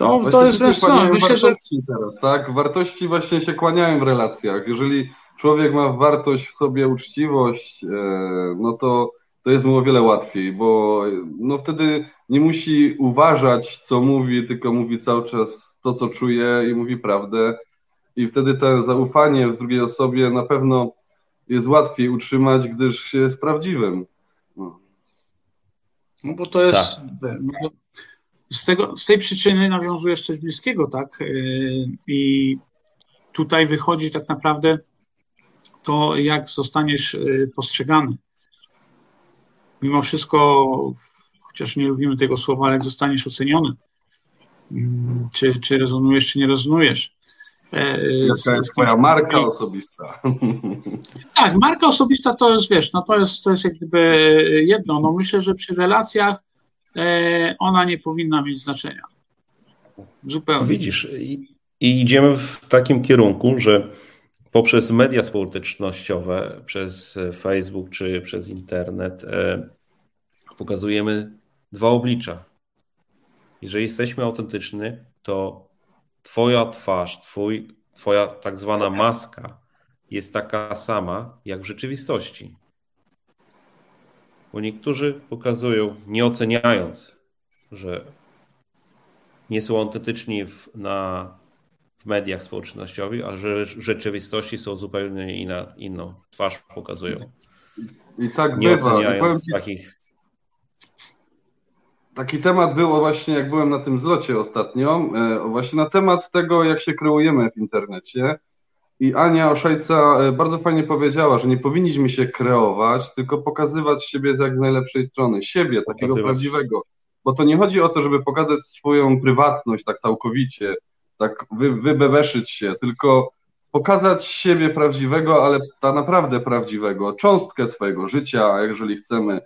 To, to jest wiesz co, myślę, że... Teraz, tak? Wartości właśnie się kłaniają w relacjach. Jeżeli człowiek ma wartość w sobie, uczciwość, e, no to, to jest mu o wiele łatwiej, bo no wtedy nie musi uważać, co mówi, tylko mówi cały czas to, co czuje i mówi prawdę. I wtedy to zaufanie w drugiej osobie na pewno jest łatwiej utrzymać, gdyż jest prawdziwym. No, no bo to jest. Tak. Z, tego, z tej przyczyny nawiązujesz coś bliskiego, tak? Y, I tutaj wychodzi tak naprawdę to, jak zostaniesz y, postrzegany. Mimo wszystko, chociaż nie lubimy tego słowa, ale jak zostaniesz oceniony, mm, czy, czy rezonujesz, czy nie rezonujesz. E, Jaka jest twoja marka osobista? Tak, marka osobista to jest, wiesz, no to jest, to jest jak gdyby jedno. No myślę, że przy relacjach ona nie powinna mieć znaczenia. Zupełnie. Widzisz, i, i idziemy w takim kierunku, że poprzez media społecznościowe, przez Facebook czy przez internet e, pokazujemy dwa oblicza. Jeżeli jesteśmy autentyczni, to Twoja twarz, twój, Twoja tak zwana maska jest taka sama jak w rzeczywistości. Bo niektórzy pokazują, nie oceniając, że nie są autentyczni w, na, w mediach społecznościowych, a że w rzeczywistości są zupełnie inna, inną twarz pokazują. I tak nie bywa. oceniając ci, takich. Taki temat było właśnie, jak byłem na tym zlocie ostatnio, e, właśnie na temat tego, jak się kreujemy w internecie. I Ania Oszajca e, bardzo fajnie powiedziała, że nie powinniśmy się kreować, tylko pokazywać siebie z jak z najlepszej strony, siebie, takiego pokazywać. prawdziwego. Bo to nie chodzi o to, żeby pokazać swoją prywatność tak całkowicie, tak wy, wybebeszyć się, tylko pokazać siebie prawdziwego, ale ta naprawdę prawdziwego, cząstkę swojego życia, jeżeli chcemy,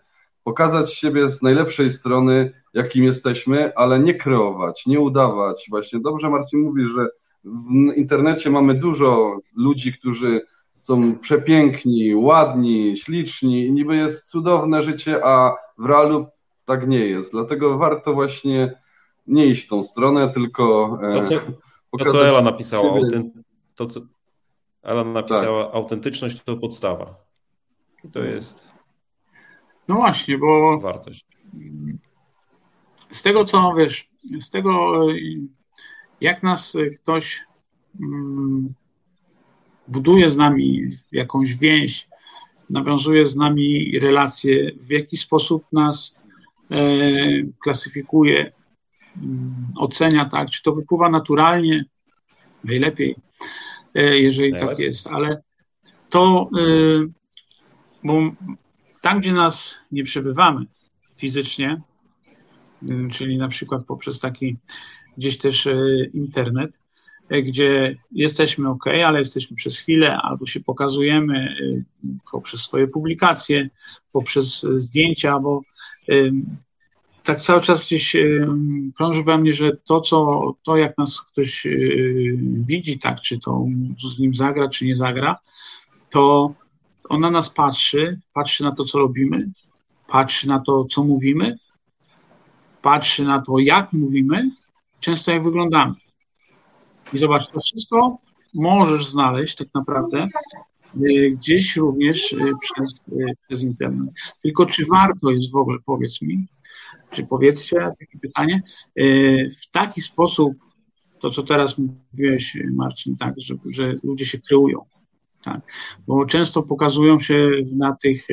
pokazać siebie z najlepszej strony, jakim jesteśmy, ale nie kreować, nie udawać. Właśnie dobrze Marcin mówi, że w internecie mamy dużo ludzi, którzy są przepiękni, ładni, śliczni i niby jest cudowne życie, a w realu tak nie jest. Dlatego warto właśnie nie iść w tą stronę, tylko. E, to, co, to, co Ela napisała, autent... to, co Ela napisała, tak. autentyczność to podstawa. I to jest. No właśnie, bo. Wartość. Z tego, co wiesz, z tego jak nas y, ktoś mm, buduje z nami jakąś więź, nawiązuje z nami relacje, w jaki sposób nas e, klasyfikuje, mm, ocenia, tak, czy to wypływa naturalnie, najlepiej, e, jeżeli tak jest, ale to, e, bo tam, gdzie nas nie przebywamy fizycznie, czyli na przykład poprzez taki gdzieś też e, internet, gdzie jesteśmy ok, ale jesteśmy przez chwilę, albo się pokazujemy poprzez swoje publikacje, poprzez zdjęcia, bo tak cały czas gdzieś krąży we mnie, że to, co, to jak nas ktoś widzi, tak, czy to z nim zagra, czy nie zagra, to on na nas patrzy, patrzy na to, co robimy, patrzy na to, co mówimy, patrzy na to, jak mówimy, często jak wyglądamy. I zobacz, to wszystko możesz znaleźć tak naprawdę y, gdzieś również y, przez, y, przez internet. Tylko czy warto jest w ogóle, powiedz mi, czy powiedzcie takie pytanie, w taki sposób, to co teraz mówiłeś, Marcin, tak, że, że ludzie się kryują, tak? Bo często pokazują się na tych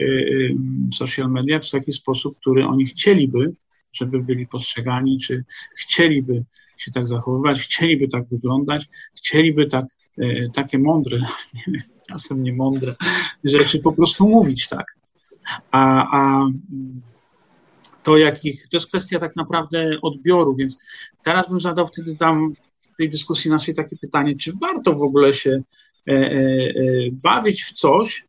social mediach w taki sposób, który oni chcieliby, żeby byli postrzegani, czy chcieliby się tak zachowywać, chcieliby tak wyglądać, chcieliby tak, y, takie mądre, czasem nie mądre rzeczy po prostu mówić tak. A, a to jakich, to jest kwestia tak naprawdę odbioru, więc teraz bym zadał wtedy tam w tej dyskusji naszej takie pytanie, czy warto w ogóle się E, e, e, bawić w coś,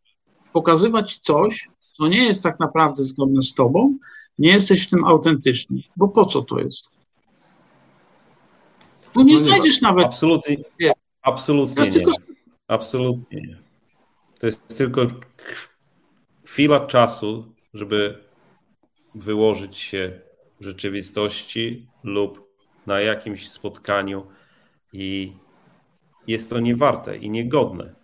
pokazywać coś, co nie jest tak naprawdę zgodne z tobą, nie jesteś w tym autentyczny. Bo po co to jest? Tu nie no znajdziesz nie, nawet. Absolutnie, nie. absolutnie nie. Tylko... Absolutnie nie. To jest tylko chwila czasu, żeby wyłożyć się w rzeczywistości lub na jakimś spotkaniu i jest to niewarte i niegodne.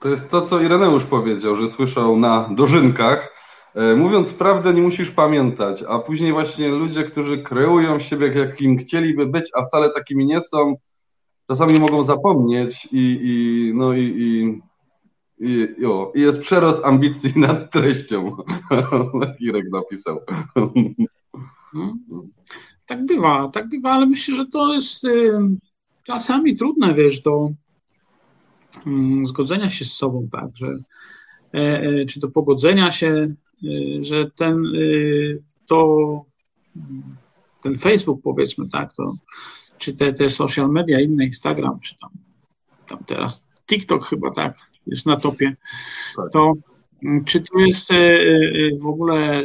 To jest to, co Ireneusz powiedział, że słyszał na dożynkach. E, mówiąc prawdę, nie musisz pamiętać, a później właśnie ludzie, którzy kreują siebie, jakim chcieliby być, a wcale takimi nie są, czasami mogą zapomnieć i, i no i, i, i, jo, i jest przerost ambicji nad treścią. Irek napisał. Tak bywa, tak bywa, ale myślę, że to jest czasami trudne, wiesz, do mm, zgodzenia się z sobą, tak, że e, czy do pogodzenia się, że ten to ten Facebook powiedzmy, tak, to czy te, te social media, inne Instagram, czy tam, tam teraz TikTok chyba tak jest na topie, tak. to mm, czy to jest w ogóle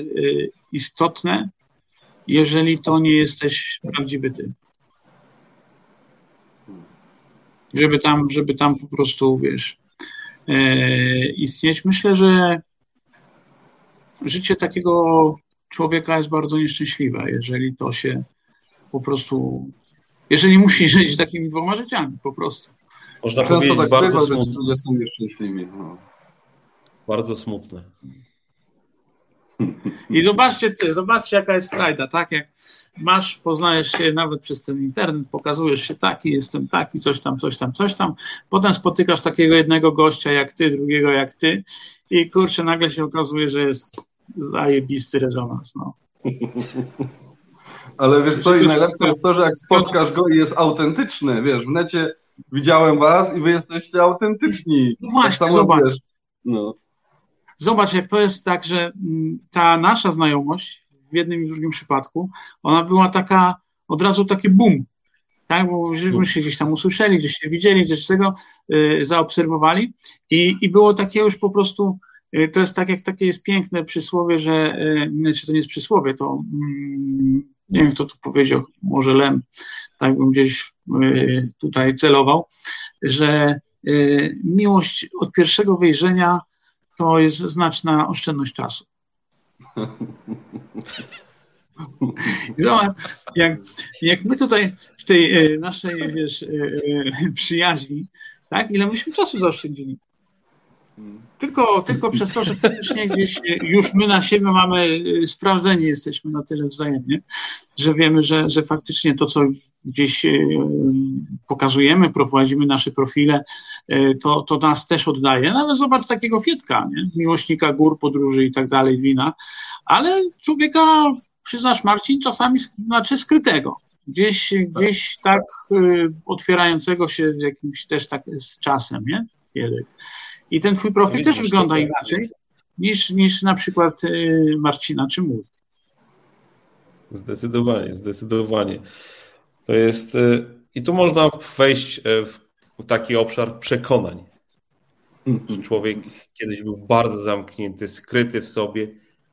istotne, jeżeli to nie jesteś prawdziwy ty? żeby tam, żeby tam po prostu, wiesz, istnieć. Myślę, że życie takiego człowieka jest bardzo nieszczęśliwe, jeżeli to się po prostu, jeżeli musi żyć takimi dwoma życiami, po prostu. Można Często powiedzieć tak bardzo bywa, smutne. Ludzie są nieszczęśliwi. No. Bardzo smutne. I zobaczcie ty, zobaczcie jaka jest frajda, tak? Jak masz, poznajesz się nawet przez ten internet, pokazujesz się taki, jestem taki, coś tam, coś tam, coś tam. Potem spotykasz takiego jednego gościa jak ty, drugiego jak ty i kurczę, nagle się okazuje, że jest zajebisty rezonans, no. Ale wiesz co, i najlepsze jest to, że jak spotkasz go i jest autentyczny, wiesz, w necie widziałem was i wy jesteście autentyczni. No właśnie, tak zobacz. Wiesz, no. Zobacz, jak to jest tak, że mm, ta nasza znajomość w jednym i w drugim przypadku, ona była taka, od razu taki boom, tak, bo żeśmy się gdzieś tam usłyszeli, gdzieś się widzieli, gdzieś tego y, zaobserwowali i, i było takie już po prostu, to jest tak jak takie jest piękne przysłowie, że, y, czy to nie jest przysłowie, to mm, nie wiem kto tu powiedział, może Lem, tak bym gdzieś y, tutaj celował, że y, miłość od pierwszego wejrzenia to jest znaczna oszczędność czasu. Jak, jak my tutaj w tej naszej wiesz, przyjaźni, tak, ile myśmy czasu zaoszczędzili. Tylko, tylko przez to, że faktycznie gdzieś już my na siebie mamy sprawdzeni, jesteśmy na tyle wzajemnie, że wiemy, że, że faktycznie to, co gdzieś pokazujemy, prowadzimy nasze profile, to, to nas też oddaje. Nawet zobacz takiego Fietka, nie? miłośnika gór, podróży i tak dalej, wina, ale człowieka, przyznasz Marcin, czasami znaczy skrytego. Gdzieś, gdzieś tak otwierającego się jakimś też tak z czasem, nie? Kiedy. I ten twój profil też wygląda tak inaczej niż, niż na przykład y, Marcina czy mój. Zdecydowanie, zdecydowanie. To jest y, I tu można wejść e, w taki obszar przekonań. Że człowiek kiedyś był bardzo zamknięty, skryty w sobie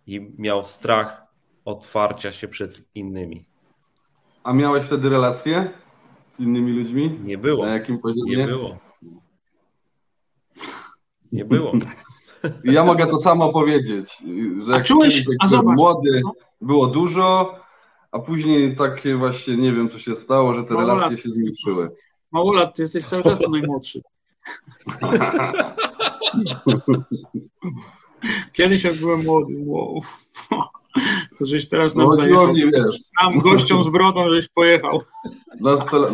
i miał strach otwarcia się przed innymi. A miałeś wtedy relacje z innymi ludźmi? Nie było. Na jakim poziomie? Nie było. Nie było. Ja mogę to samo powiedzieć, że jak czułeś, a zobacz, młody no. było dużo, a później takie właśnie nie wiem co się stało, że te Mało relacje lat. się zmniejszyły. Mało lat, ty jesteś cały czas najmłodszy. Kiedyś jak byłem młody, wow. To żeś teraz nam no, zajechał. wiesz. Nam gościom z brodą żeś pojechał.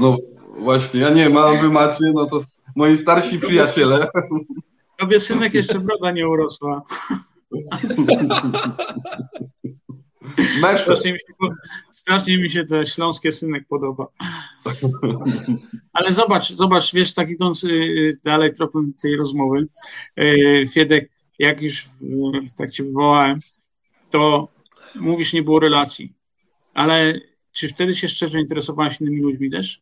No właśnie, ja nie mam, wy macie, no to moi starsi przyjaciele. Tobie synek jeszcze broda nie urosła. Strasznie mi, się, strasznie mi się to śląskie synek podoba. Ale zobacz, zobacz, wiesz, tak idąc y, y, dalej tropem tej rozmowy, y, Fiedek, jak już tak cię wywołałem, to mówisz, nie było relacji. Ale czy wtedy się szczerze interesowałeś innymi ludźmi też?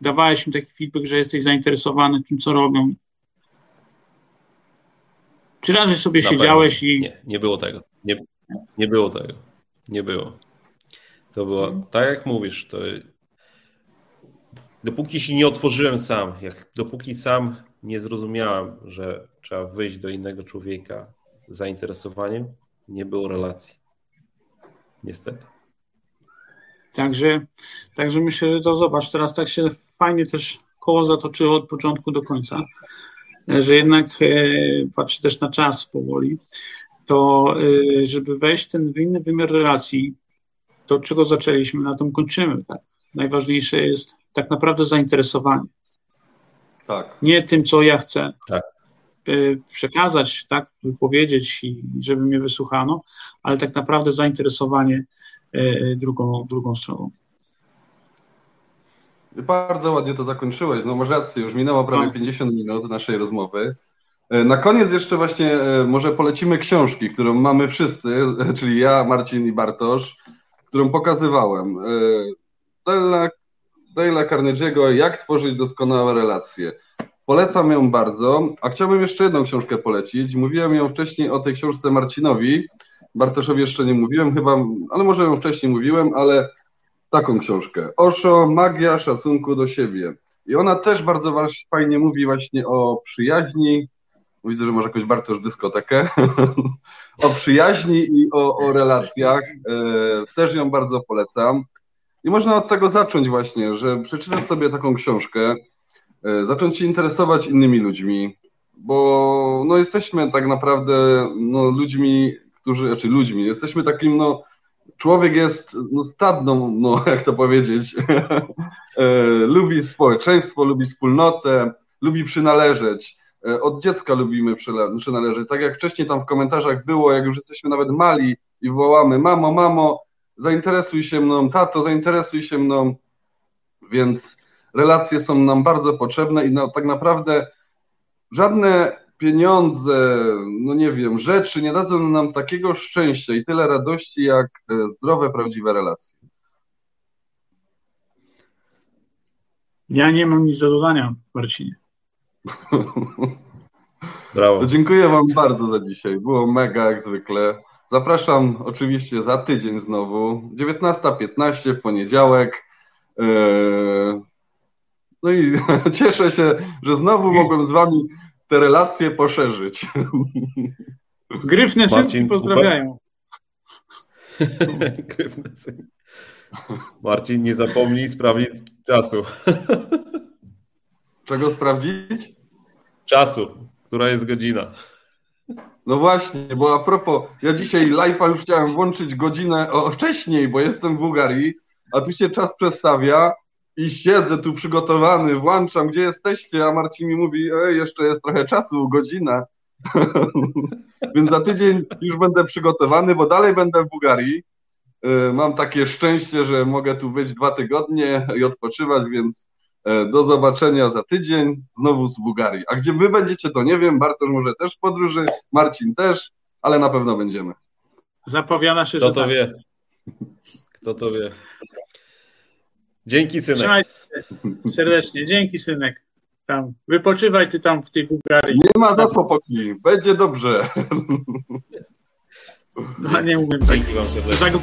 Dawałeś im taki feedback, że jesteś zainteresowany tym, co robią? Czy raczej sobie Na siedziałeś pewno. i. Nie, nie było tego. Nie, nie było tego. Nie było. To było mhm. tak, jak mówisz. To dopóki się nie otworzyłem sam, jak, dopóki sam nie zrozumiałem, że trzeba wyjść do innego człowieka z zainteresowaniem, nie było relacji. Niestety. Także, także myślę, że to zobacz, teraz tak się fajnie też koło zatoczyło od początku do końca, że jednak e, patrzy też na czas powoli, to e, żeby wejść w ten inny wymiar relacji, to czego zaczęliśmy, na tym kończymy. Tak? Najważniejsze jest tak naprawdę zainteresowanie. Tak. Nie tym, co ja chcę tak. E, przekazać, tak, wypowiedzieć i żeby mnie wysłuchano, ale tak naprawdę zainteresowanie drugą, drugą stroną. Bardzo ładnie to zakończyłeś. No masz rację, już minęło prawie 50 no. minut naszej rozmowy. E, na koniec jeszcze właśnie e, może polecimy książki, którą mamy wszyscy, czyli ja, Marcin i Bartosz, którą pokazywałem. E, Dale'a, Dale'a Carnegie'ego Jak tworzyć doskonałe relacje. Polecam ją bardzo, a chciałbym jeszcze jedną książkę polecić. Mówiłem ją wcześniej o tej książce Marcinowi, Bartoszowi jeszcze nie mówiłem chyba, ale może ją wcześniej mówiłem, ale taką książkę. Osho, magia szacunku do siebie. I ona też bardzo fajnie mówi właśnie o przyjaźni. Widzę, że może jakoś Bartosz dyskotekę. o przyjaźni i o, o relacjach. E, też ją bardzo polecam. I można od tego zacząć właśnie, że przeczytać sobie taką książkę, e, zacząć się interesować innymi ludźmi, bo no, jesteśmy tak naprawdę no, ludźmi, którzy, znaczy ludźmi, jesteśmy takim no, człowiek jest no, stadną, no jak to powiedzieć, e, lubi społeczeństwo, lubi wspólnotę, lubi przynależeć. E, od dziecka lubimy przynależeć. Tak jak wcześniej tam w komentarzach było, jak już jesteśmy nawet mali i wołamy mamo, mamo, zainteresuj się mną, tato, zainteresuj się mną. Więc relacje są nam bardzo potrzebne i tak naprawdę żadne pieniądze, no nie wiem, rzeczy nie dadzą nam takiego szczęścia i tyle radości, jak e, zdrowe, prawdziwe relacje. Ja nie mam nic do dodania, Marcinie. Brawo. Dziękuję Wam bardzo za dzisiaj. Było mega jak zwykle. Zapraszam oczywiście za tydzień znowu. 19.15 w poniedziałek. E, no i cieszę się, że znowu mogłem z Wami te relacje poszerzyć. Gryfne synki pozdrawiają. Gryfne synki. Marcin, nie zapomnij sprawdzić czasu. Czego sprawdzić? Czasu, która jest godzina. No właśnie, bo a propos, ja dzisiaj live'a już chciałem włączyć godzinę o, wcześniej, bo jestem w Bułgarii, a tu się czas przestawia i siedzę tu przygotowany, włączam, gdzie jesteście, a Marcin mi mówi, Ej, jeszcze jest trochę czasu, godzina. Więc za tydzień już będę przygotowany, bo dalej będę w Bułgarii. Y, mam takie szczęście, że mogę tu być dwa tygodnie i odpoczywać, więc e, do zobaczenia za tydzień, znowu z Bułgarii. A gdzie wy będziecie, to nie wiem, Bartosz może też w podróży, Marcin też, ale na pewno będziemy. Zapowiada się, Kto że to tak. wie? Kto to wie? Dzięki, synek. Trzymaj serdecznie. Dzięki, synek. Tam. Wypoczywaj ty tam w tej Bułgarii. Nie ma za co, Poki. Będzie dobrze. No, nie umiem tak. Dzięki wam serdecznie.